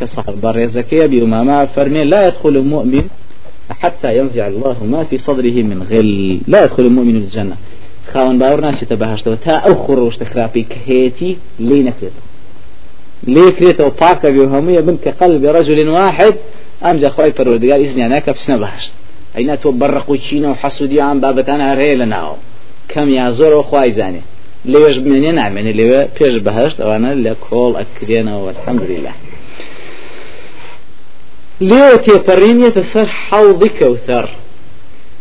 كصاحب بريزكي أبي أمامة فرمي لا يدخل المؤمن حتى ينزع الله ما في صدره من غل. لا يدخل المؤمن الجنة. خاون باور ناشي تبهشت تا أو خروش تخرافي كهيتي لي نكريته لي كريته وباكا بيوهمية من كقلب رجل واحد. أمجا خواي فرودقال إذن أنا كبسنا بهشت؟ أين تو برقو تشينا وحسودي عن بابتانا هرهي لناو. كم يا زور وخواي زاني. ليش بمني يعني ليه بيش بهشت وأنا لكول أكرينا والحمد لله. ليه تيبرين يتسر حوض كوثر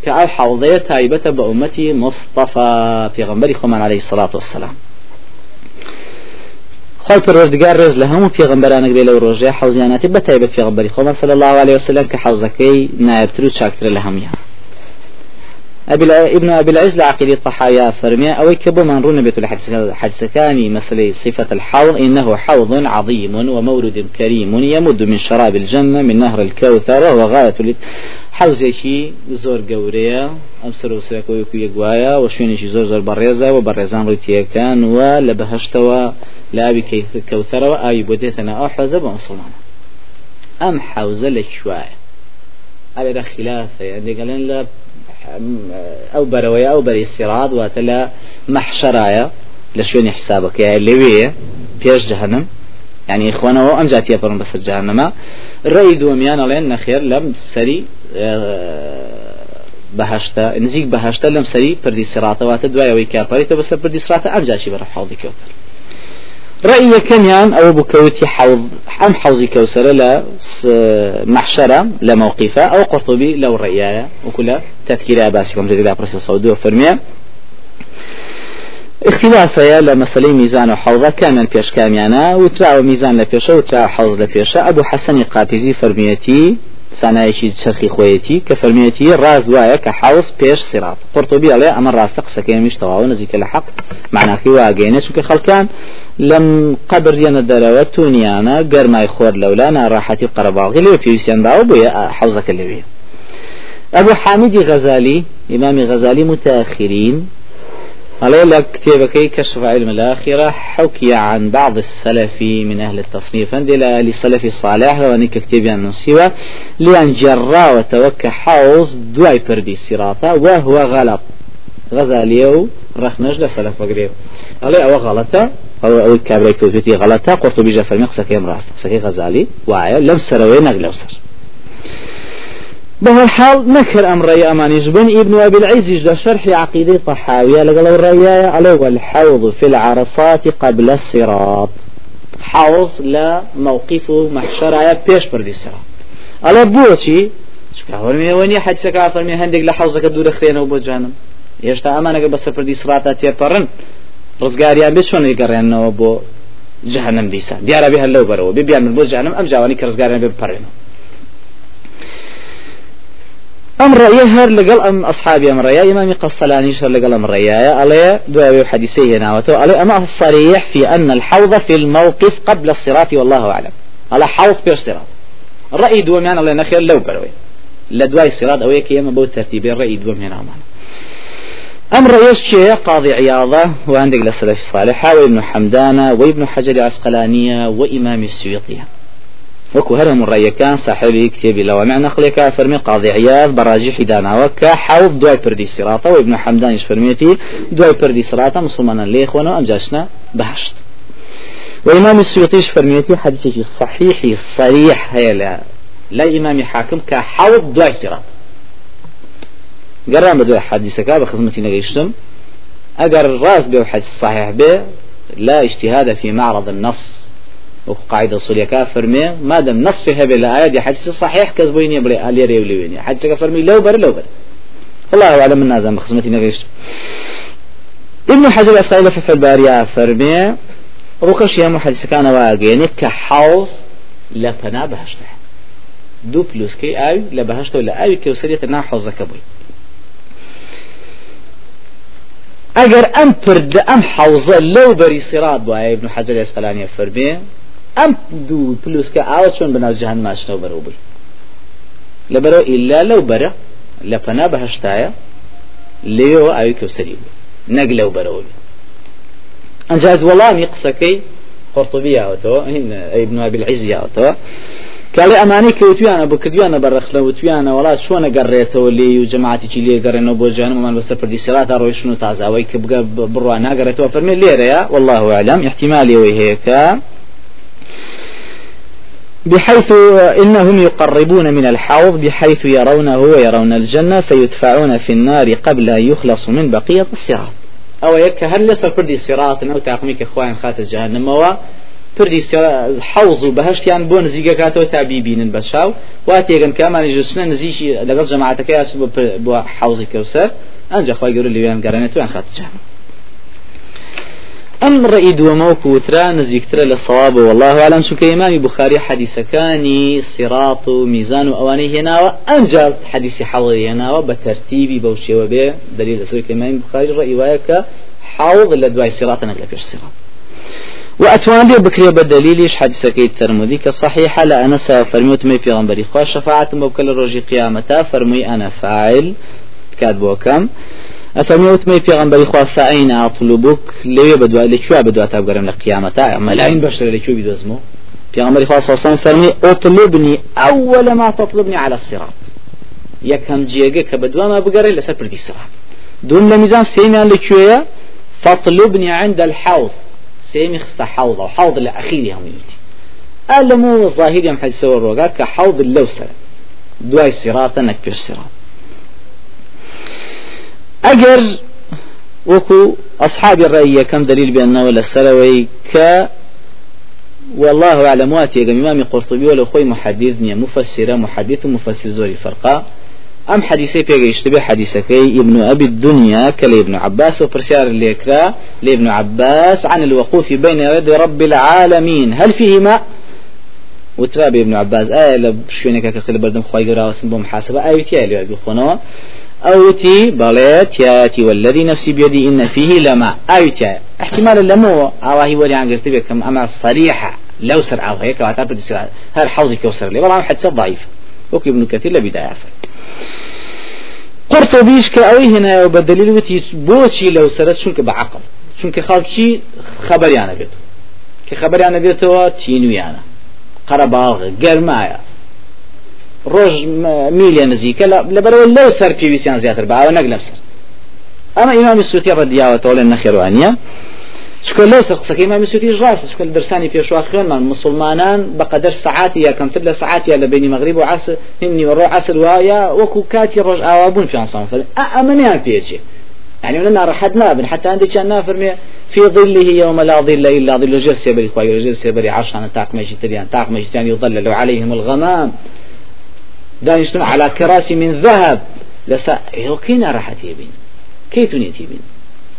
كأو حوضية تايبة بأمتي مصطفى في غنبري خمان عليه الصلاة والسلام. خۆی پەروەردگار ڕێز لە هەموو پێغمبەرانە لێ لەو ڕۆژێ حوزیانەتی بەتایبەت پێغمبەری خۆمە صلی الله عليه وسلم کە حوزەکەی نایبتر و چاکترە لە ابن أبي العز العقيدي الطحايا فرمي أو كبو من رون بيت الحديث كاني مثل صفة الحوض. إنه حوض عظيم ومورد كريم يمد من شراب الجنة من نهر الكوثر وهو غاية حوزێکی زۆر گەورەیە ئەم سەر و سرەکەوەکو یەکگوایە و شوێنێکی زۆر زۆر بەڕێزە و بەڕێزان ڕوتیەکان وە لە بەهشتەوە لە ئاوی کەوتەرەوە ئاوی بۆ دێتەنە ئەو حەزە بە مسلمانە ئەم دێگەلێن لە بەرەوەی ئەو بەری سیراد واتە لە مەحشەرایە لە شوێنی حسابەکە. لەوەیە پێش جەهنم يعني إخوانا هو أم جاتيا فرن بس الجهنم رأي دوميان علين نخير لم سري بهشتا نزيك بهشتا لم سري پردي سراتا واتا دوايا ويكا فريتا بس پردي سراتا أم جاشي برا حوضي كوثر رأي كنيان أو بكوتي حوض أم حوضي كوثر لا محشرة لموقفة أو قرطبي لو الرأيايا وكل تذكير أباسكم جديد أبرس الصودي وفرميه اختلافەیە لە مەسلەی میزان و حوضە کامیان پێشکامیانە وتراوە میزان لە پێشە وترا حوز لە پێشە ئەبوو حەسەنی قاپیزی فەرمیەتی سانایەکی چرخی خۆیەتی کە فەرمیەتی ڕاز وایە کە حوز پێش سیرات قرتوبی ئەڵێ ئەمە ڕاستە قسەکەی میش تەواو نزیکە لەم قبر یەنە دەرەوە تونیانە گەرمای خۆر لەولا ناڕاحەتی و قەرەباڵغی لێ پێویستیانداوە بۆیە حوزەکە لەوێ أبو حامد غزالي إمام غزالي متأخرين. على لك كتابك كشف علم الآخرة حكي عن بعض السلف من أهل التصنيف. عند أهل السلف الصالح وأنك كتابي عن نسيوة لأن جرى وتوكى حوز دواي بردي سراطة وهو غلط. غزاليو رخنج لسلف وقريب علي أو غلطة أو أو كابري كوتوتي غلطة قرطبي جفر مقصة كيم راست قصة غزالي وعي لم سروي نقلو سر. به حال نكر أمر يا أماني جبن ابن أبي العز شرح عقيدة طحاوية لقال الرأي على والحوض في العرصات قبل الصراط. حوض لا موقفه محشر بيش بردي الصراط على بوشي شكاورمي وني حد سكا فرمي هندق لحوزك دور خرينا وبو جانم يشتا أمانك بس بردي صراطا تيرطرن رزقاريان بشون يقرينه بو جهنم ديسا ديارا بها اللو برو بيبيان من بو جهنم أم جاواني كرزقاريان بيبرنو أم رأيه هر لقل أم أصحابي أم رأيه إمامي قصلاني شر لقل أم رأيه علي دعوة حديثيه ناوته علي أما الصريح في أن الحوض في الموقف قبل الصراط والله أعلم. على حوض في الصراط الرأي دو من الله نخير لو بروي لدواي الصراط أو يكي يما بو ترتيبي الرأي دو من أمان أم رأيش شيء قاضي عياضة وعندك للسلف الصالحة وابن حمدانة وابن حجر عسقلانية وإمام السيوطية. وكو هرم الرأيكان صاحبي كتابي لو معنى خليك فرمي قاضي عياض براجح دانا وكا حوض دواي بردي سراطة وابن حمدان فرميتي دواي بردي سراطة مسلمانا ليه وانا أمجاشنا بهشت. وإمام السيوطي فرميتي حديثي الصحيح الصريح هي لا إمام حاكم كحوض دواي قرام بدو حديثك بخدمتي نقيشتم. أجر الراس بو حديث صحيح به لا اجتهاد في معرض النص. وقاعدة صليكا فرمي ما دام نص هبه الآيات حديث صحيح كذبيني بلي آلي ريولي ويني. حديث فرمي لو بر لو بر. الله أعلم من نازم بخصمتي نغيش ابن حجر الأسقالي في البارية فرمي وكش يا محدث كان واقعيني كحوص لفنا بهشته. دو بلوس كي آوي لبهشته ولا آوي كي وسرية نا حوزك بوي اگر ام پرد ام حوزه لو بری سراد بو ابن حجر اسقلاني فرمي ام دو پلوس که آوت چون بناو جهان ماشنو برو بی لبرو إلا لو برا لپنا بهشتايا ليو أوي كوسري نق لو برو بي أنجاز والله ميقسكي قرطبي أو ابن أبي العز أو کاڵێ ئەمانی کەوتویانە بۆ کردویانە بەرەخلە وتویانە وڵات چۆنە گەڕێتەوە لێ و جەماعتێکی لێ گەڕێنەوە بۆ جانمان بەسەر پردی سراتە ڕۆیشن و تازاوی کە بگە بڕوا ناگەڕێتەوە فەرمێ لێرەیە والله أعلم احتمال ئەوەی هەیە کە بحيث إنهم يقربون من الحوض بحيث يرونه ويرون الجنة فيدفعون في النار قبل أن يخلصوا من بقية الصراط. أو يك هل لسر فردي صراط أو تعقميك إخوان خات جهنم پردی حوز و بەهشتیان بۆ نزیگەکاتەوە تا بیبینن بە چاو وا تێگەن کامانی جستنە نزیشی لەگەڵ جەماعەتەکە یاچ بۆ حوزی کەوسەر. ئەنج خی گەور لێویان گەڕێنێتوان خاتجان ئەم ڕێی دووەمە وترا نزیکترە لە سەواب والله عالم چونکە ئیمامی بخاری حەدیسەکانی سیرات و میزان و ئەوانەی هێناوە. ئەنجا حەدیسی حەڵی هێناوە بە تەرتیبی بەو شێوە بێ. دلیل لەسەر ئیمامی بخاری ڕێی وایە کە حوض لە دوای سیراتە نەک لە پێش سیرات وأتوان لي بكري بدليلش حديث كي الترمذي كصحيح لا أنا سافرميت مي في غنبري خواه شفاعة مبكل الرجي قيامتا فرمي أنا فاعل. كاد بوكم. أفرميت مي في غنبري خواه فأين أطلبك؟ ليه بدوا لكوا بدوا تابقرم لقيامتا ملايين بشر لكوا بدوزمو في غنبري خواه صلى فرمي أطلبني أول ما تطلبني على الصراط. يكهم جيجا كبدوا ما بقري لسر بردي الصراط دون لميزان سيمان لكوا فاطلبني عند الحوض. سيمي خستا حوض أو حوض الأخير هم يلتي ألمو ظاهر يم حدث الروغا كحوض اللوسر دواي صراط نكبر صراط أجر وكو أصحاب الرأي كم دليل بأنه لسروي ك والله أعلم واتي إمام قرطبي ولا خوي محدثني مفسرة محدث ومفسر زوري فرقا أم حديثي بيجيشت به حديثكي ابن أبي الدنيا كلي ابن عباس وبرسيار ليكرا لابن عباس عن الوقوف بين يدي رب العالمين. هل فيه ماء وترابي ابن عباس آية لبشونك كخل بردم خواي قرأ واسم بمحاسبة آية تيالي يقول خنوه أوتي بلات ياتي والذي نفسي بيدي إن فيه لما. أوتي احتمال اللمو أواهي ولي عن قرتبه كم أما صريحة. لو سر أو هيك وعتابد هر حوزي كوسر لي؟ والله حدث ضعيف. وكي ابن كثير لبداية. فرق قرت بیش کە ئەوەی هێنایەوە بە دلیل وتی بۆچی لەو سرە چونکە بە عقل. چونکە خەڵکی خەبەریانە بێت کە خەبەریانە بێتەوە تینویانە قەرەباغە گەرمایە ڕۆژ میلیە نزیکە لەبەرەوە لەو سەر پێویستیان زیاتر باوە نەک لەم سەر ئەمە ئیمامی سووتیا بە دیاوەتەوە لە نەخێوانە سقسك إمام السوتي راس شكل درساني في شو أخيرا من مسلمانان بقدر ساعات يا كم تبلا ساعات يا بين مغرب وعصر هني وروح عصر ويا وكو كاتي رج أوابون في أنصار. فلان أمني بيجي يعني من رحد نابن حتى عندي كان نافر في ظله يوم لا ظل إلا ظل جلس يبري خوي جلس يبري عشان تاق ماشي تريان تاق ماشي تاني يظلل عليهم الغمام. دانشتم على كراسي من ذهب. لسا يوكينا راحت يبين؟ كيف تنيت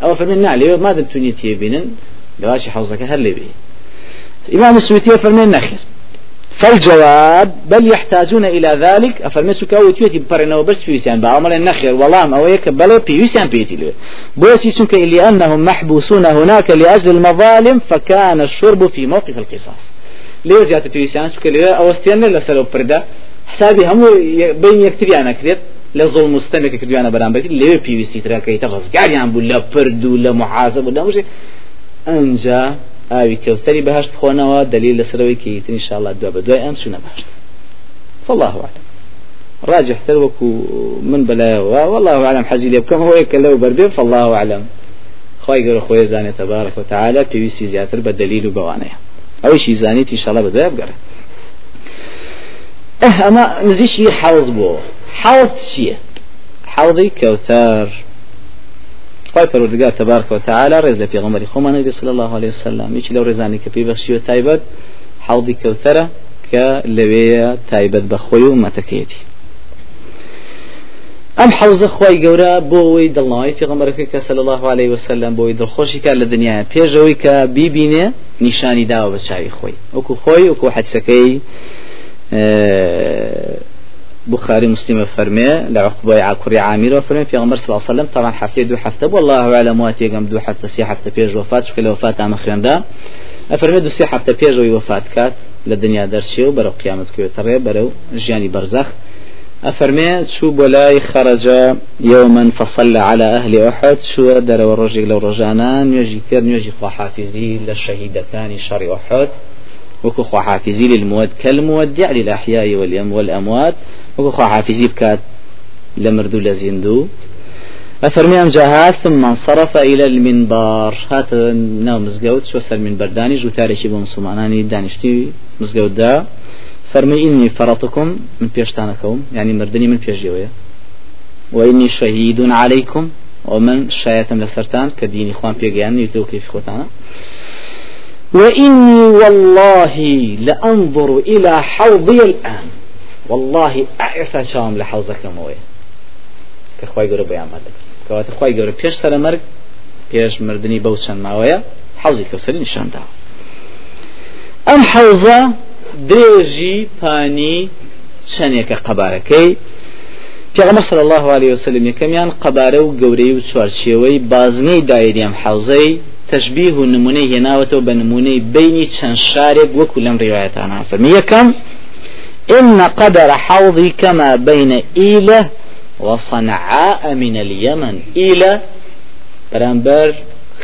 أو فرمين نعلي ماذا تنيت يبين لواشي حوزك هل بي. إمام السويتية فرمين نخير. فالجواب بل يحتاجون إلى ذلك أفرمسك أو تيوتي بفرنا وبس فيسان بعمل النخير والله أو يك بل فيسان بيتي له بوسي سنك لأنهم محبوسون هناك لأجل المظالم فكان الشرب في موقف القصاص. ليه زيادة فيسان سك ليه؟ أو استيان لسلو بردا. حسابي هم بين يكتب أنا كذب كتب أنا برام بيتي ليه في سي ترى كي تغز قاعد يعمل لا فرد ولا محاسب ولا مش أنجا ئاوی کەوتەری بەهشت بخۆنەوە دلیل لەسەرەوەی کەیتن انشاءالله دو بە دوای ئەم چونە فالله أعلم. راجح تر وكو من بلا والله أعلم حزي لي بكم هو يكلو بربي فالله أعلم. خواهي قرر خوي زاني تبارك وتعالى في ويسي زياتر بدليل وبوانيا أو شي زاني إن شاء الله بدأ بقرأ آه أما نزيش حوض شيء. حوضي كوثر. خواهي فرودگار تبارك وتعالى رز لفي غمري خوما نبي صلى الله عليه وسلم يجي لو رزاني كفي بخشي وتايبت حوضي كوثرة كلوية تايبت بخوي ومتكيتي ئەم حوزە خۆی گەورە بۆەوەی دڵنەوەی فیغمەرەکە صلى الله عليه وسلم بۆی دڵخۆشی کار لە دنیا پێشەوەی کە بیبینێ نیشانی داوە بە چاوی خۆی وەکو خۆی وەکو بخاري مسلم فرمي لعقبة عكري عامر. وفرمي في غمر صلى الله عليه وسلم طبعا حفتي دو حفتة والله أعلم واتي قم دو حفتة سي حفتة بيج وفاة شكل وفاة عم خيان دا أفرمي دو سي حفتة بيج وفاة كات للدنيا درسي وبرو قيامة كيو تري برو جياني برزخ. أفرمي شو بولاي خرج يوما فصلى على أهل أحد. شو در ورجل لو رجانان يجي كر يجي خو حافزي للشهيد كان شر أحد. وكو حافزي للمود كالمودع للأحياء والأم والأموات. وكو خو حافزي بكات لمردو لزندو. أفرمي أم جاهات ثم انصرف إلى المنبر. هات ناو مزقوت شو سر من برداني جو تاريخي بمسلماناني دانشتي مزقوت دا. فرمي إني فرطكم من بيشتانكم يعني مردني من بيشجوية وإني شهيد عليكم ومن شاية لسرتان كديني إخوان بيجيان يتلو كيف خوتانا. وإني والله لأنظر إلى حوضي الآن. واللهی ئاسا چاوم لە حوزەکەمەوەی. کە خی گەورە بەیانمە دەکەن کەواتە خی گەورە پێش سەرە مەرگ پێش مردنی بەو چەند ماوەیە حوزی کەوسری نیشاندا ئەم حوزە درێژی پانی چەندێکە قەبارەکەی. پێغمە سەر الله عليه وسلم یەکەمیان قەبارە و گەورەی و چوارچێوەی بازنەی دایریام حوزەی تشبیه و نمونەی هێناوەتەوە بە نمونەی بینی چەند شارێک وەکو لەم ڕێوایەتانە فەرمی یەکەم إن قدر حوضي كما بين إيلة وصنعاء من اليمن. إيلة برانبر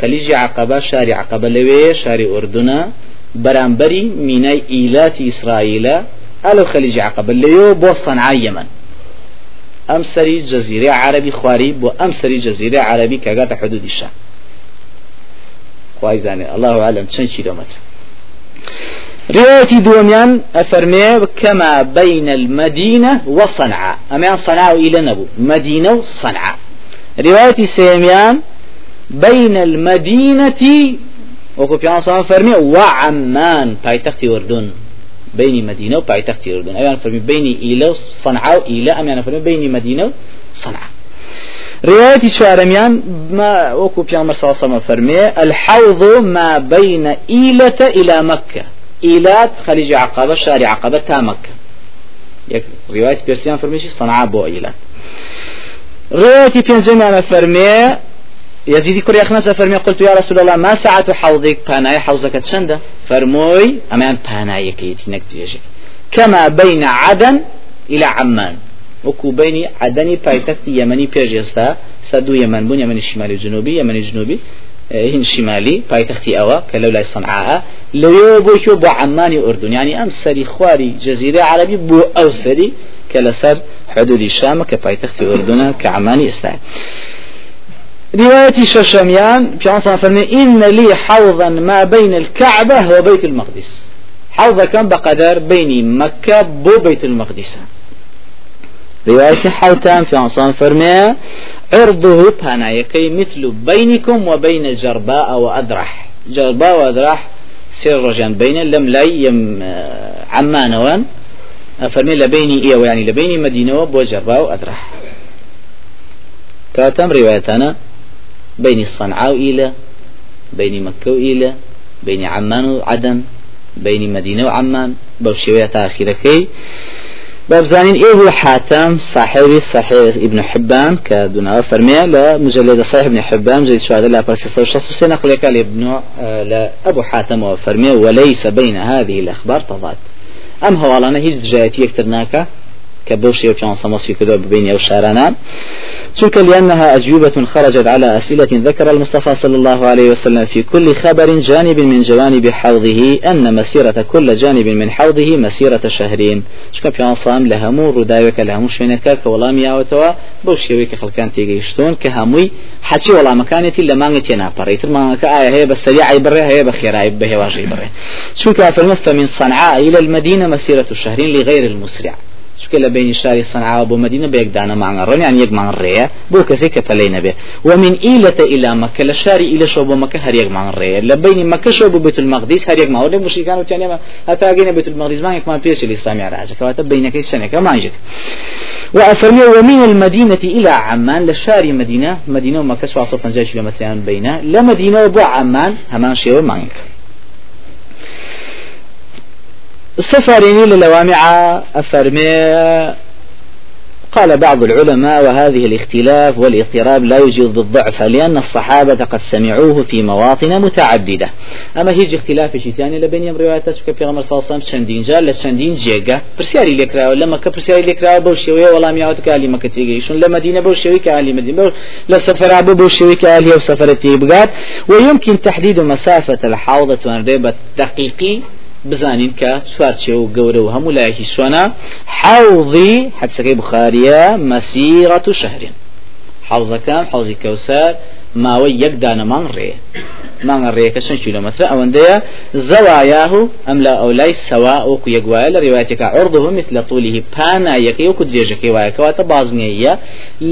خليج عقبة شارع عقبة لوي شارع أردنا برانبري ميناي إيلات إسرائيل ألو خليج عقبة ليو بو صنعاء يمن. أمسري جزيرة عربي خواري بو أمسري جزيرة عربي كاقات حدود الشام خوازاني الله أعلم چند كيلومتر روايتي دوميان أفرمي كما بين المدينة وصنعاء. أميان صنعاء إلى نبو. مدينة وصنعاء. روايتي سيميان بين المدينة وكو بيان فرمي وعمان. بايتختي أردن بين مدينة وبايتختي أردن أيان فرمي بين إيلا وصنعاء وإيلا أميان فرمي بين مدينة وصنعاء. رواية شوارميان ما وكو صلى الله فرمي الحوض ما بين إيلة إلى مكة. إيلات خليج عقبة شارع عقبة تا مكة. رواية بيرسيان فرميشي صنعاء بو إيلات. رواية بيان فرمي يزيد كوري أخناس فرمي قلت يا رسول الله ما ساعة حوضك باناي حوضك تشنده فرموي أمان باناي كيتي نكتيجي كما بين عدن إلى عمان. وكو بين عدني بايتخت يمني بيجيستا سدو يمن بون يمن الشمالي الجنوبي يمن الجنوبي هن شمالي بايتختي أوا كلولا صنعاء لو بوشو بو عماني أردن يعني أم سري خواري جزيرة عربي بو أو سري كلسر حدود الشام كبايتختي أردن كعماني إسلام رواية ششميان في عنصر فرمي إن لي حوضا ما بين الكعبة وبيت المقدس. حوضا كان بقدر بين مكة بو بيت المقدس. رواية حوتان في عنصر فرمي عرضه بانايكي مثل بينكم وبين جرباء وأذرح. جرباء وأذرح سير رجان بين لم لا يم عمان وان فرمي لبيني إيه يعني لبيني مدينة وبو جرباء وأذرح. كاتم روايتنا بين صنعاء وإلى بين مكة وإلى بين عمان وعدن بين مدينة وعمان. بوشوية تاخيركي بابزانين إيه هو حاتم صاحبي صحيح ابن حبان كدنا فرمي لا مجلد صحيح ابن حبان جيد شهادة لا برسي صوشة سنة قل يكال ابن آه، لا أبو حاتم وفرمي وليس بين هذه الأخبار تضاد. أم هو على هيج جايتي يكترناك كبوشي وكان صمص في كذوب بين أو شارنا تلك لأنها أجوبة خرجت على أسئلة ذكر المصطفى صلى الله عليه وسلم في كل خبر جانب من جوانب حوضه أن مسيرة كل جانب من حوضه مسيرة شهرين. شكا في صام لهمو ردايوك لهمو شوينكا كولا مياوتوا بوشيويك خلقان تيجيشتون كهموي حتى ولا مكانتي لما نتينا بريت ما كآية هي بسريع بري هي بخير به واجي بري شو كافر فمن صنعاء إلى المدينة مسيرة شهرين لغير المسرع. چکە لە بینی شاری سنعا بۆ مدینە بە یەکدانە ماڭە ڕۆنیان یەک ماڭ ڕێە بۆ کەسێک کە پەلەی نەبێ ومن ئیلەتە ئیلا مەکە لە شاری ئیلەشەوە بۆ مەکە هەر یەک ماڭ ڕێە لە بینی مەکەشەوە بۆ بێت المەقدیس هەر یەک ماوە لە مشریکان و تیانێمە هەتا گەینە بێت المەقدیس مانگێکمان پێشی ئیسلامی عراجەکەواتە بینەکەی شەنێکە مانجێک وأفرمي ومن المدينة إلى عمان لشاري مدينة. مدينة ومكة 150 كيلومتر بين لمدينة وبو عمان همان شيء مانك سفريني للوامع أفرمي قال بعض العلماء وهذه الاختلاف والاضطراب لا يوجد بالضعف لأن الصحابة قد سمعوه في مواطن متعددة. أما هيج اختلاف شيطاني لبين روايات في غمر صلى الله عليه وسلم جال لشندين جيجا برسياري لكرا لما كبرسياري لكرا بوشيوية ولا ميعود كالي ما كتيجيشون لما دينا بوشيوي كالي مدينة لسفر عبو بوشيوي كالي وسفر تيبقات. ويمكن تحديد مسافة الحوضة وانريبة دقيقي بزانين کە چوارچێ و گەورە و هەموو لایەکی سوانە. حوضی حەدسەکەی بخاریە مەسیرەت و شەهرین. حوزەکان حوزی کەوسەر ماوەی یەک دانەمان ڕێ. مانگە ڕێەکە چەند کیلومتر. ئەوەندەیە زەوایاه ئەم لە ئەولای سەوا ئەوکو یەکوایە لە ڕێواتێکە عرضه مثل طوله پانایەکەی وەکو درێژەکەی وایەکەواتە بازنەیە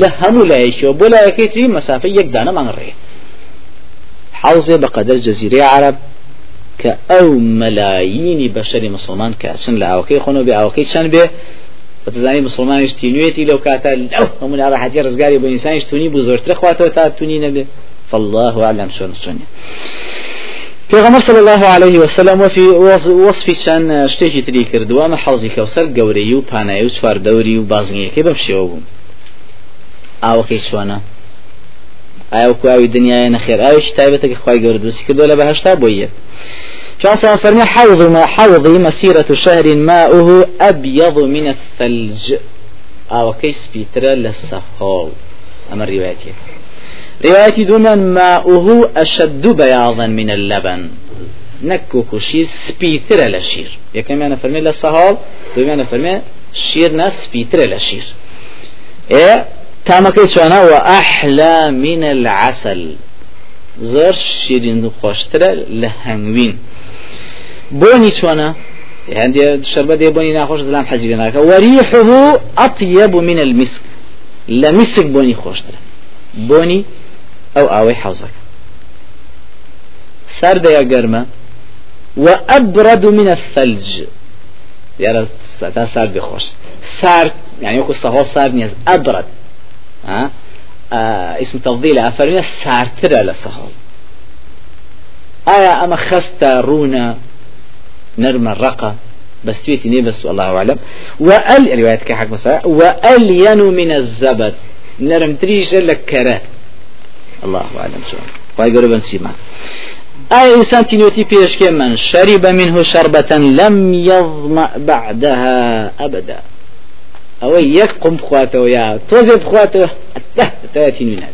لە هەموو لایەکیەوە بۆ لایەکەی تری مەسافەی یەک دانە مانگ ڕێ. حوزێ بەقەدەر جەزیرەی عرب کە ئەو مەلایینی بەشەری مسلمان کەچن لە ئاوەکەی خۆنەوە بێ ئاوەکەی چەند بێ بەتزانی مسلمانیش تینوێتی لەو کاتە لەو هەموو ناڕەحەتی ڕزگاری بۆ ئینسانیش تونی بوو زۆرتر خواتەوە تا تونی نەبێ. فالله أعلم شون شوني پێغەمبەر صلى الله عليه وسلم وفي وصفی چەند شتێکی تری کردووە ئەمە حوزی کەوسەر گەورەی و پانایی و چوار دەوری و بازنگیەکەی بەم شێوە بوو. ئاوەکەی چۆنە ئایا وەکو ئاوی دنیاە نەخێر ئاویش تایبەتە خخوای گەورە دروستی کردو لە بەهشتا بۆ یەک شاسا فرمي حوض ما حوضي مسيرة شهر ماؤه أبيض من الثلج. أو كيس بيترا للسهول أما الرواية رواية دوما ماؤه أشد بياضا من اللبن. نكو كشي سبيترا لشير يا كما أنا فرمي للسهول دووەما ئەفەرمێ شیر ناس سپیترە لە شیر ئێ تامەکەی چۆنە و أحلى من العسل. زۆر شیرین و خۆشترە لە هەنگوین بۆنی چۆنە هەندێ شربە دێ بۆنی ناخۆش ناکە وريحه أطيب من المسك. لە میسک بۆنی خۆشترە بۆنی ئەو ئاوەی حوزەکە سەردەیە گەرمە وأبرد من الثلج. يا تا سار بخوش. سار يعني يكون صهو سار نيز أبرد. اسم تفضيل أفرمي سارتر لسهول آية أما خستا رونا نرم الرقة؟ بس تويتي ني بس الله أعلم. وأل رواية كحق مساء وألين من الزبد. نرم تريش لك كرا الله أعلم شو. خواهي قربا سيما أي إنسان تنوتي بيش من شرب منه شربة لم يظمأ بعدها أبدا؟ أو يقم بخواته ويا توزي بخواته التهت تاتي هذا.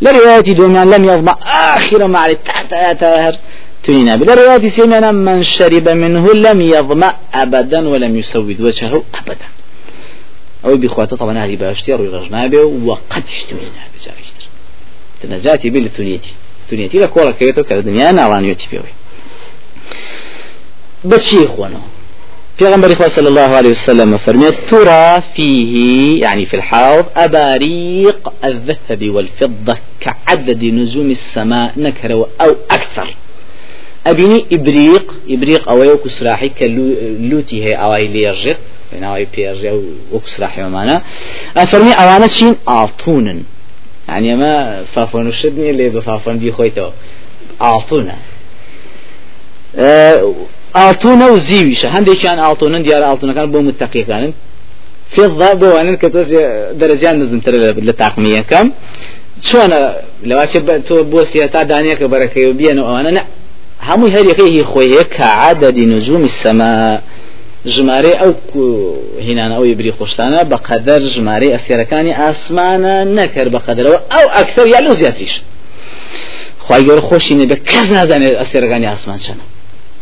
لرواية دومان لم يظمأ آخر مع التحت تاهر تنينا لرواية سيمنا من شرب منه لم يظمأ أبدا ولم يسود وجهه أبدا. أو بخواته طبعا هذه باشتي روي رجنابه وقد اشتمينا بجارشتر تنجاتي بالتنيتي تنيتي لكورا كيتو كالدنيا نارانيوتي بيوي. بس شيء إخوانه پیغمبر صلى الله عليه وسلم فرميت ترى فيه يعني في الحوض أباريق الذهب والفضة كعدد نجوم السماء نكر أو أكثر أبيني إبريق إبريق أو يوكو سراحي كلوتي هي أو لي يرجق يعني أو بيرجع وكو سراحي ومانا أفرمي أوانا شين أعطونا يعني ما فافون الشدني اللي بفافون بيخويتو أعطونا أه ئاڵتونە و زیویشە. هەندێکیان ئاڵتونن دیارە ئاڵتونەکان بۆ متتەقیەکانن فێضا بۆوانن کە تۆ دەرەجیان نزمتر لە تاقمیەکەم چۆنە؟ لەواچێ تۆ بۆ سیێتا دانیەکە بەرەکەی و بێن و ئەوانە نە. هەمووی هەریەکەی خۆی هەیە کە عادەدی نجومی سەما. ژمارە ئەو هینانە ئەو بری خۆشتانە بە قەدەر ژمارە ئەسیێرەکانی ئاسمانە نەکرد بە قەدەرەوە ئەو ئەکثەر یا لەو زیاتریش. خی گەۆر خۆشی نێ بە کەس نازانێت ئەسیێرەکانی ئاسمان چەنە.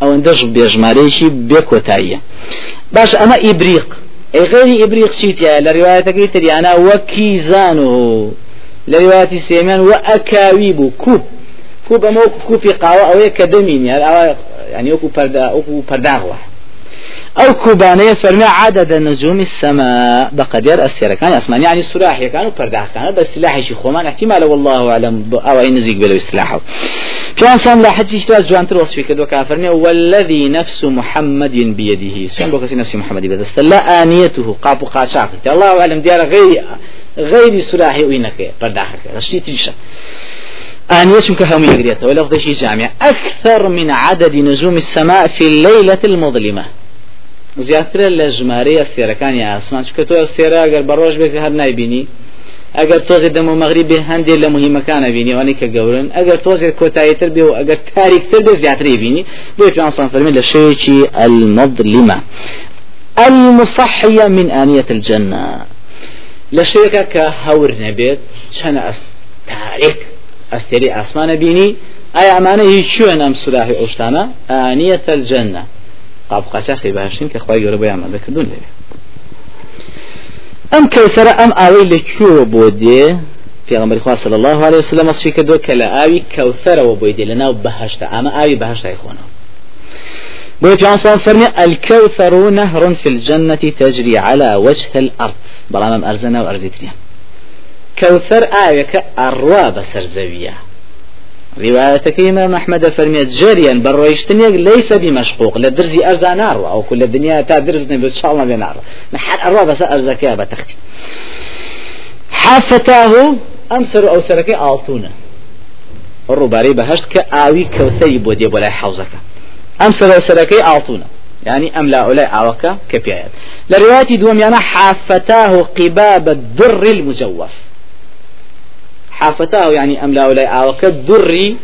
ئەوەندەش بێژمارەیەکی بێکۆتاییە. باش ئەمە ئیبریق. ئەی غێری ئیبریق چیتە لە ڕواەتەکەی تریانە وەکی زان و لە ڕواتی سێمیان وە ئەکاوی بوو کوب کوب ئەمە کوپی قاوە ئەوەیە کە دەمین ئەوە ینی وەکو أو كوبانية فرمي عدد نجوم السماء. بقدر أسير كان أسمان يعني سلاح كانوا برداح كان بس سلاح شي خومان. احتمال والله أعلم. أو أي نزيق بلو سلاحه. في أنسان لا حد يشتغل جوان تروس كدو كافرني. والذي نفس محمد بيده. سبحان بوكسي نفس محمد بيده. لا آنيته. قابو قاشاق. الله أعلم. ديار غير غير سلاحي وينك. برداحك رشتي تريشة آنية كهم يقريته ولفظ شيء جامع. أكثر من عدد نجوم السماء في الليلة المظلمة. زیاترە لە ژمارەی ئەستێرەکانی ئاسمان. چکە تۆ ئەستێرە ئەگەر بە ڕۆژ بێت هەر نایبینی ئەگەر تۆزێ دەم و مەغری بێ هەندێک لە مهمەکانە بینی ئەوانی کە گەورن. ئەگەر تۆزێت کۆتاییتر بێ و ئەگەر تاریکتر بێ زیاتری بینی. بۆ پیانسان فەرمی لە شەیەکی المظلمة. المصحية من آنية الجنة. لشيكا كهور نبيت شن أس تاريك أستري أسمان بيني أي أمانة هي أم سلاحي أشتانا آنية الجنة. قاب قاچاقی باشین کە خخوای گەورە بۆیان دەکردون لێ. ئەم کەوسرە ئەم ئاوەی لەکوێوە بۆ دێ پێغمبەری خوا صلی الله عليه وسلم وصفی کردو کە لە ئاوی کەوثرەوە بۆی دێ لەناو بەهشتا ئەمە ئاوی بەهشتای خۆنەوە بۆ پیانسان فەرمی الكوثر نهر في الجنة تجري على وجه الأرض. بەڵام ئەرزەنە و ئەرزیتریان كوثر آية كأروا بسر زەویە. روايتك إمام أحمد فرميت جريا بالرويشتنيك ليس بمشقوق لدرزي أرزا نار أو كل الدنيا تا درزني الله بنار نحن أروا بس أرزا بتختي. حافتاه أمسر أو سركي آلتونا. الرباري بهشت كآوي كوثي بودي ولا حوزك. أمسر أو سركي آلتونا. يعني أم لا أولي كبيعات لرواية دوم يعني حافتاه قباب الدر المجوف. حافتاه يعني أم لا ولا عاوك دري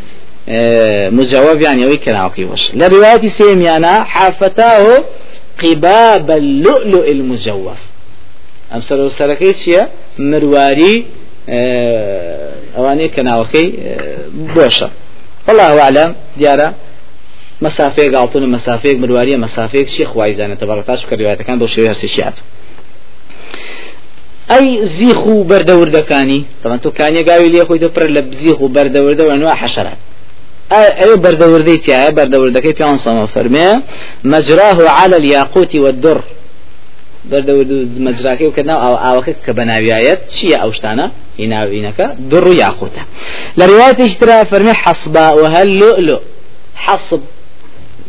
آه، مجاوب يعني وي كان عاوكي وش لرواية سيميانا حافتاه قباب اللؤلؤ المجوف. أم سلو سلكي مرواري آه، أواني كان عاوكي آه، بوشا والله أعلم ديارة مسافه قالتون مسافه مروارية مسافه شيخ وايزانة تبارك الله كان بو شوية هرسي شعب ئەی زیخ و بەردەوردەکانی تەوان تۆ کانیەگاوی لێ خۆی تۆ پڕ لە بزیخ و بەردەوردە وەنوە حەشرات ئەوێ بەردەوردەی تایە بەردەوردەکەی پیان سەمە فەرمێ مەجراه على الياقوت والدر. بەردەورد مەجراکەی و کردناو ئەو ئاوەکە کە بەناویایەت چییە ئەو شتانە هیناوینەکە دڕ و یاقوتە لە ڕواتیش ترا فەرمێ حەسبا وهل لؤلؤ. حەسب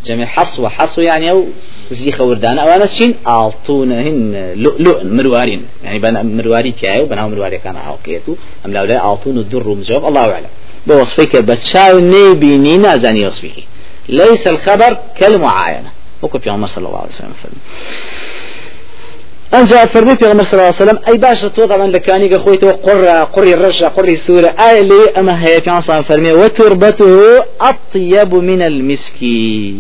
جمع حص وحص يعني أو زي خوردان أو أنا شين أعطون هن لؤلؤ مروارين. يعني بنا مرواري تياي وبنا مرواري كان عاقيتو أم لا لا أعطون الدر مجاوب الله أعلم. بوصفك بتشاو نيبيني نازاني وصفك ليس الخبر كالمعاينة. وكو في عمر صلى الله عليه وسلم أنجا فرمي في عمر صلى الله عليه وسلم أي باشا تو طبعا لكاني خويته قرة قري الرشا قري سورة آية لي أما هي في عمر فرمي وتربته أطيب من المسكي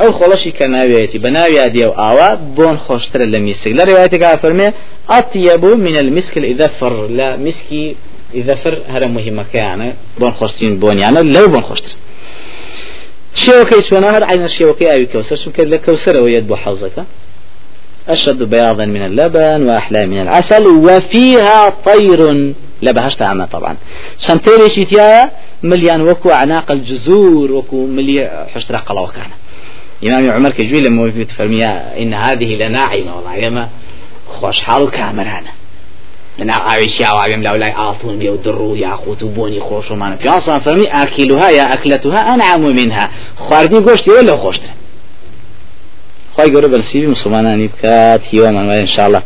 ئەو خۆڵەشی کە ناوێتی بە ناوی دیە و ئاوا بۆن خۆشترە لە میسک. لە ڕێوایەتێکا فەرمێ ئەتیەبوو منە المسکل ئیدەفر لە میسکی ئیدەفر هەرە مهمەکەیانە بۆن خۆشتین بۆنیانە لەو بۆن خۆشتر شێوەکەی سوێنە هەر عینە شێوەکەی ئاوی کەوسەر چونکە لە کەوسەرەوە یەت بۆ حەوزەکە. أشد بياضا من اللبن وأحلى من العسل وفيها طير لبهشت عامة طبعا. شنتيري شيتيا مليان وكو أعناق الجزور وكو ملي حشترا قلا وكان إمام عمر كجوي لما في فرميا إن هذه لناعمة والله يما خوش حال كامرانا لنا عايش يا وعيم لا ولا آطون بيو درو يا خوت بوني خوش وما في أصلا فرمي أكلها يا أكلتها أنعم منها. خواردي قشتي ولا خوشتر خواهي قرب السيبي مسلماناني بكات هيوا من إن شاء الله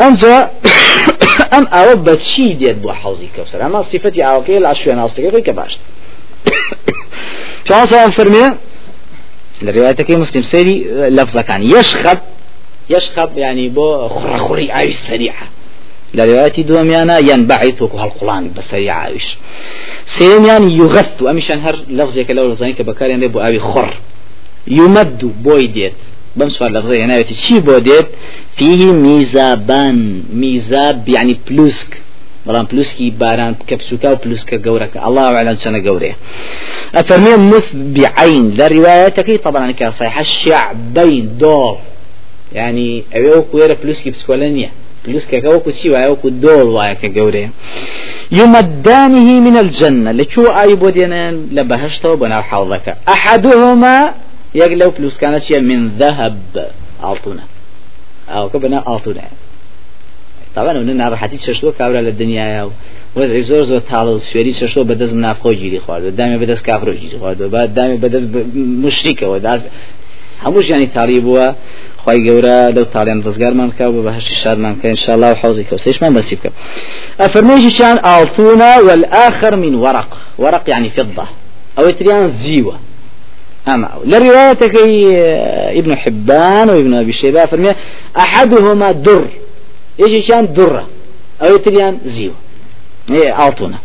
أمزا أم أو بتشي ديت بو حوزي كوسر أما صفتي أوكي لا شو أنا أصدقائي كباشت في أصلا فرمي لروايتك مسلم سيري لفظة كان يشخب يشخب يعني بو خرخري عايش سريعة. لرواية دوميانا ينبعث وكو هالقرآن بسريعة عايش. سيرين يعني يغث وأمشان هر لفظك لو لفظانك بكار يعني بو أبي خر. يمد بويديت بمسوار لفظة يعني شي بوديت فيه ميزابان ميزاب يعني بلوسك. بەڵام پلوسکی باران کە بسووکە و پلوسکە گەورەکە الله أعلم چەنە گەورەیە أفرمي مث بعين لا روايتك طبعا كصحيح الشعبين دور يعني أبيو كويرة بلوسكي بسكولانيا بلوسكا كوكو شي وكو دور وايك جوري يمدانه من الجنة. لشو أي بودينان لبهشته وبنا حوضك أحدهما يقلو بلوس كانت من ذهب. أعطونا أو كبنا أعطونا طبعا اون ناڕەحەتی چشتۆ کابرا لە دنیاە و وەزعی زۆر زۆر تاڵ و سوێری چشتۆ بەدەست نافخۆ گیری خوارد دامێ بەدەست کافرۆ گیری خوارد بعد دامێ بەدەست مشریکەوە داست هەمووش ینی تاڵی بووە. خی گەورە لەو تاڵیان ڕزگارمان کا بە بەهشتی شادمان کە انشاءله و حوزی کەوسەیشمان بەسی بکە ئەفرمێژیشان ئاڵتونە والآخر من ورق. ورق يعني فضة. أو تريان زيوة أما لروايتك ابن حبان وابن أبي شيبة فرمي أحدهما در. إيش كان درة. أو يتريان زيو. إيه عطونا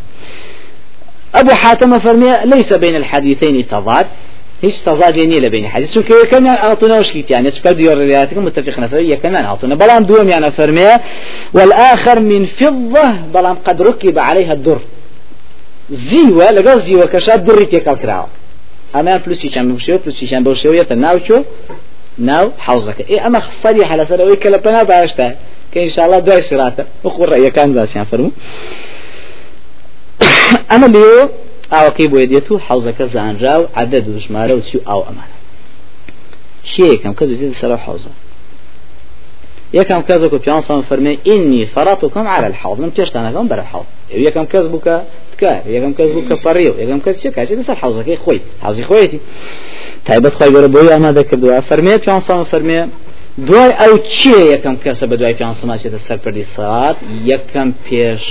أبو حاتم فرمي ليس بين الحديثين تضاد. هیچ تضاد نیە لە بینی حدیث چونکە یەکەمیان ئاڵتونە شکیتیان چکە دیۆ ڕێاتەکە متفق نەفر یەکەمیان ئاڵتونە بەڵام دووەمیانە فەرمەیە والآخر من فضة بەڵام قد ركب عليها الدر. زیوە لەگەڵ زیوە کەشا دوڕی تێکەڵ کراوە ئەمان پلوسیشان بشێ پلوسیشان بەو شێوەیەتە ناوچۆ ناو حوزەکە ئێ ئەمە خسەری حەلەسەرەوەی کە لە پەنا باشتە کە ئینشاءڵڵا دوای سراتە وەخۆ ڕێیەکان باسییان فەرمو ئەمە لێ ئاوەکەی بۆ دێت و حوزەکە زانرا و عدد و ژمارە و چی ئاو ئەمانە شيكم كذا زيد سر حوزة. يكم كذا كو بيان صام فرمي إني فرطكم على الحوض. من كم بر الحوض. يكم كذا بك تكا يكم كذا بك فريو يكم كذا شيء كذا سر حوزة كي خوي حوزي خويتي تايبت خوي قرب بوي أنا ذكر دعاء فرمي بيان صام فرمي دوای ئەو چیە یەکەم کەسە بە دوای پیانسەماچێتە سەرپەردی سەات یەکەم پێش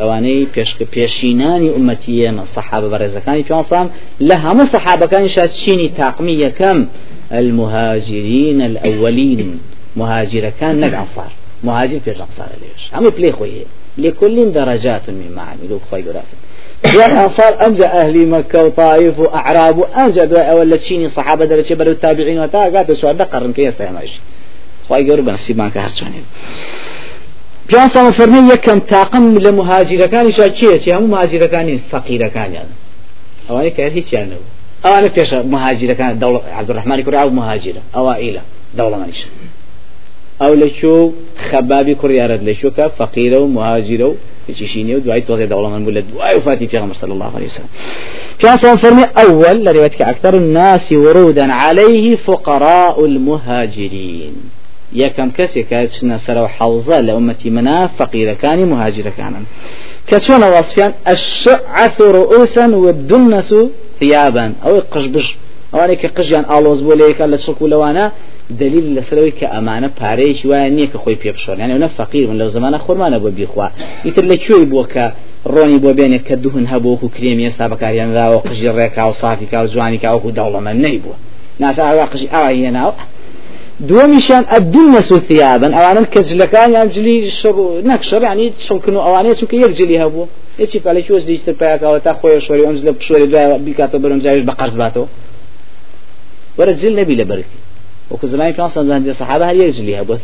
ئەوانەی پێشکە پێشینانی ئومەتیە سەحابە بەڕێزەکانی پیانسان لە هەموو سەحابەکانی شاد چینی تاقمی یەکەم المهاجرين الأولين مهاجر كان نق أنصار مهاجر في أنصار ليش هم بلي خويه لكل درجات مما عملوا خوي قرافة يا أنصار أنجى أهل مكة وطائف وأعراب وأنجى دواء أول تشيني صحابة درجة برو التابعين وتا قات سؤال قرن كيس تيماش خوي قرب نسيبان كهرشاني پیان سام فرمی یکم تاقم لمهاجرەکانی شا چیە؟ هەموو مهاجرەکانی فەقیرەکانیان. ئەوانەی کە هیچیان نەبوو. أنا بيش مهاجرة كان دولة عبد الرحمن كوري أو مهاجرة أوائلة دولة مانيش أو لشو خبابي كوري أرد لشو كفقيرة ومهاجرة بتشيشيني ودعاء توزع دولة من بلد دعاء وفاتي في غمر صلى الله عليه وسلم. كان صلى فرمي أول لروايتك أكثر الناس ورودا عليه فقراء المهاجرين يا كم كسي كاتشنا سروا حوزة لأمتي منا فقيرة كان مهاجرة كان كسونا وصفيان الشعث رؤوسا والدنس ثيابا. أو قشبش أواني كقشيان آلوز بوليك ألا تشركوا لوانا دليل لسروي كأمانة باريش وانية كخوي بيبشون يعني أنا فقير من لو زمان خورمان أبو بيخوا يتر لكوي بوكا ڕۆنی بۆ بێنێ کە دوهن هەبووکو کرێمی ئێستا بەکاریانراوە قژی ڕێکا و سافیکا و جوانی کاوەکو دەوڵەمە نەیبووە ناسا قژی ئاوا هێناوە دووەمیشان ئەدون مەسو ثیابن. ئەوانن کە جلەکانیان جلی نەکشڕ ینی شڵکن و ئەوانەیە چونکە یەک جلی هەبوو. هیچی پالێکی وەز دیتر پیاکەوە تا خۆی شۆری ئەم لە پشۆری دوای بیکاتەوە بەرم جاویش بە قەرز باتەوە. وەرە جل نەبی لە بەرکی. وكو زمان في عصر عند الصحابة هل يجلي هبوث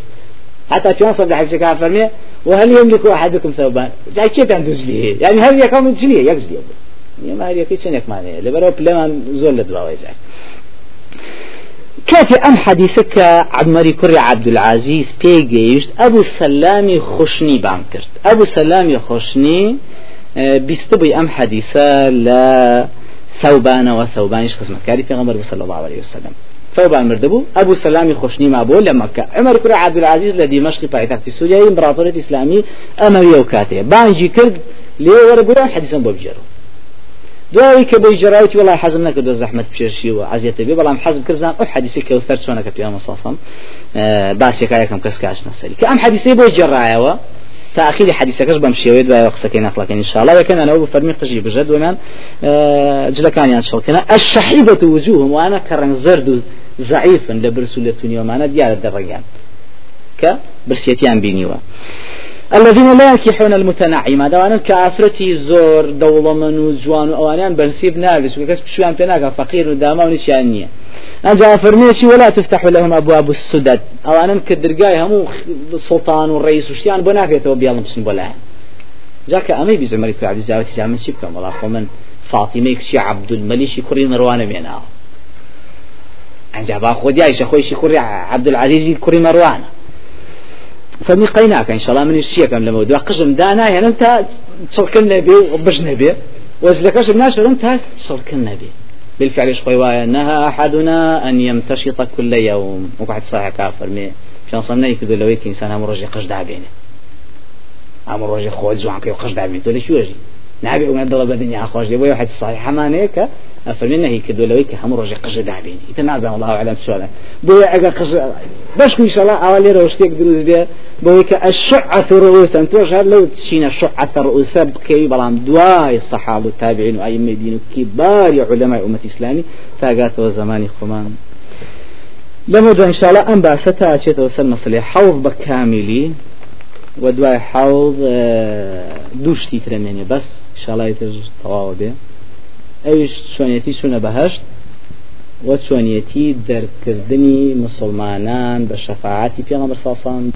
حتى في عصر حفظ كافرمية وهل يملك أحدكم ثوبان جاي كيف عند جليه يعني هل يكون جليه يجلي يعني ما هل يكون سنك معناه لبروب لما زول كافي أم حديثك عمري كري عبد العزيز بيجيشت أبو سلامي خشني بانكرت أبو سلامي خشني بيستبي أم حديثة لا ثوبان وثوبانش خزمة كاري في غمر صلى الله عليه وسلم. ثوبان مردبو أبو سلامي خشني ما بول لمكة عمر كري عبد العزيز لدي مشقي بايتخت سوريا إمبراطورية إسلامي أموية وكاتية. بانجي كرد ليه ورقران حديثا بوبجرو دوایی کە بۆی جراوتی وڵای حەزم نەکردو زەحمت پێشی و عزیێتە بێ بەڵام حەزم کردزان ئەو حەدیسی کە فەر چۆنەکە پێ مەسەسم باسێکا یەکەم کەس کاش نەسەری کە ئەم حەدیسی بۆی جێڕایەوە تأخير حديثك بم شويد باي وقسكين أخلاق إن شاء الله لكن أنا أبو فرمي قجي بجد ونان جلكاني أن شلكنا الشحيبة وجوههم وأنا كرن زرد ضعيفا لبرسولة يوم أنا ديار الدرجان كبرسيتيان بينيوا الذين لا ينكحون المتنعمة. دوانا كأفرتي زور دولة من وجوان وأوانيان بنسيب نابس وكسب شوان بناك فقير وداما ونشانية أنجا فرميشي ولا تفتح لهم أبواب السدد. أوانان كدرقاي همو سلطان والرئيس وشتيان بناك يتوب بيالهم بسن بلا جاك أمي بزمري في عبد الزاوتي جامن شبكم والله من فاطمة كشي عبد الملك كوري مروان بينا أنجا باخودي عيشة خويشي كوري عبد العزيز كوري مروان. فمي قيناك إن شاء الله من الشيء كم لما ودوا قشم دانا يعني أنت تصركن نبي وبش نبي. وزلكش الناس أنت تصركن نبي. بالفعل إيش قوي؟ نهى أحدنا أن يمتشط كل يوم. وقعد صحيح كافر. مي شان صنع يكدو لو يك إنسان أمر رجع قش دعبينه أمر رجع خوج زوان كي قش تقول شو يجي نبي وما ضرب الدنيا خوش دي واحد صحيح. ما نيك أفرمي نهي كدو لوي كهم رجع قش دعبين يتنازع الله أعلم سؤالا. بويا أجا قش باش إن شاء الله أولي روشتيك دروز بيا بويا الشعة رؤوس أنت هذا لو تشينا الشعة رؤوس بكي بلام دواي الصحابة والتابعين وأئمة دين كبار علماء أمة الإسلامي تاقات وزماني خمان. لما إن شاء الله أن باستا أشيت وسل مصلي. حوض بكاملي. ودواي حوض دوشتي ترميني بس. الله يترج طواوة بيه ئەوش چۆنیەتی چوونە بەهشت وە چۆنیەتی دەرکردنی مسلمانان بە شەفاعتی پێڵە بەرساسان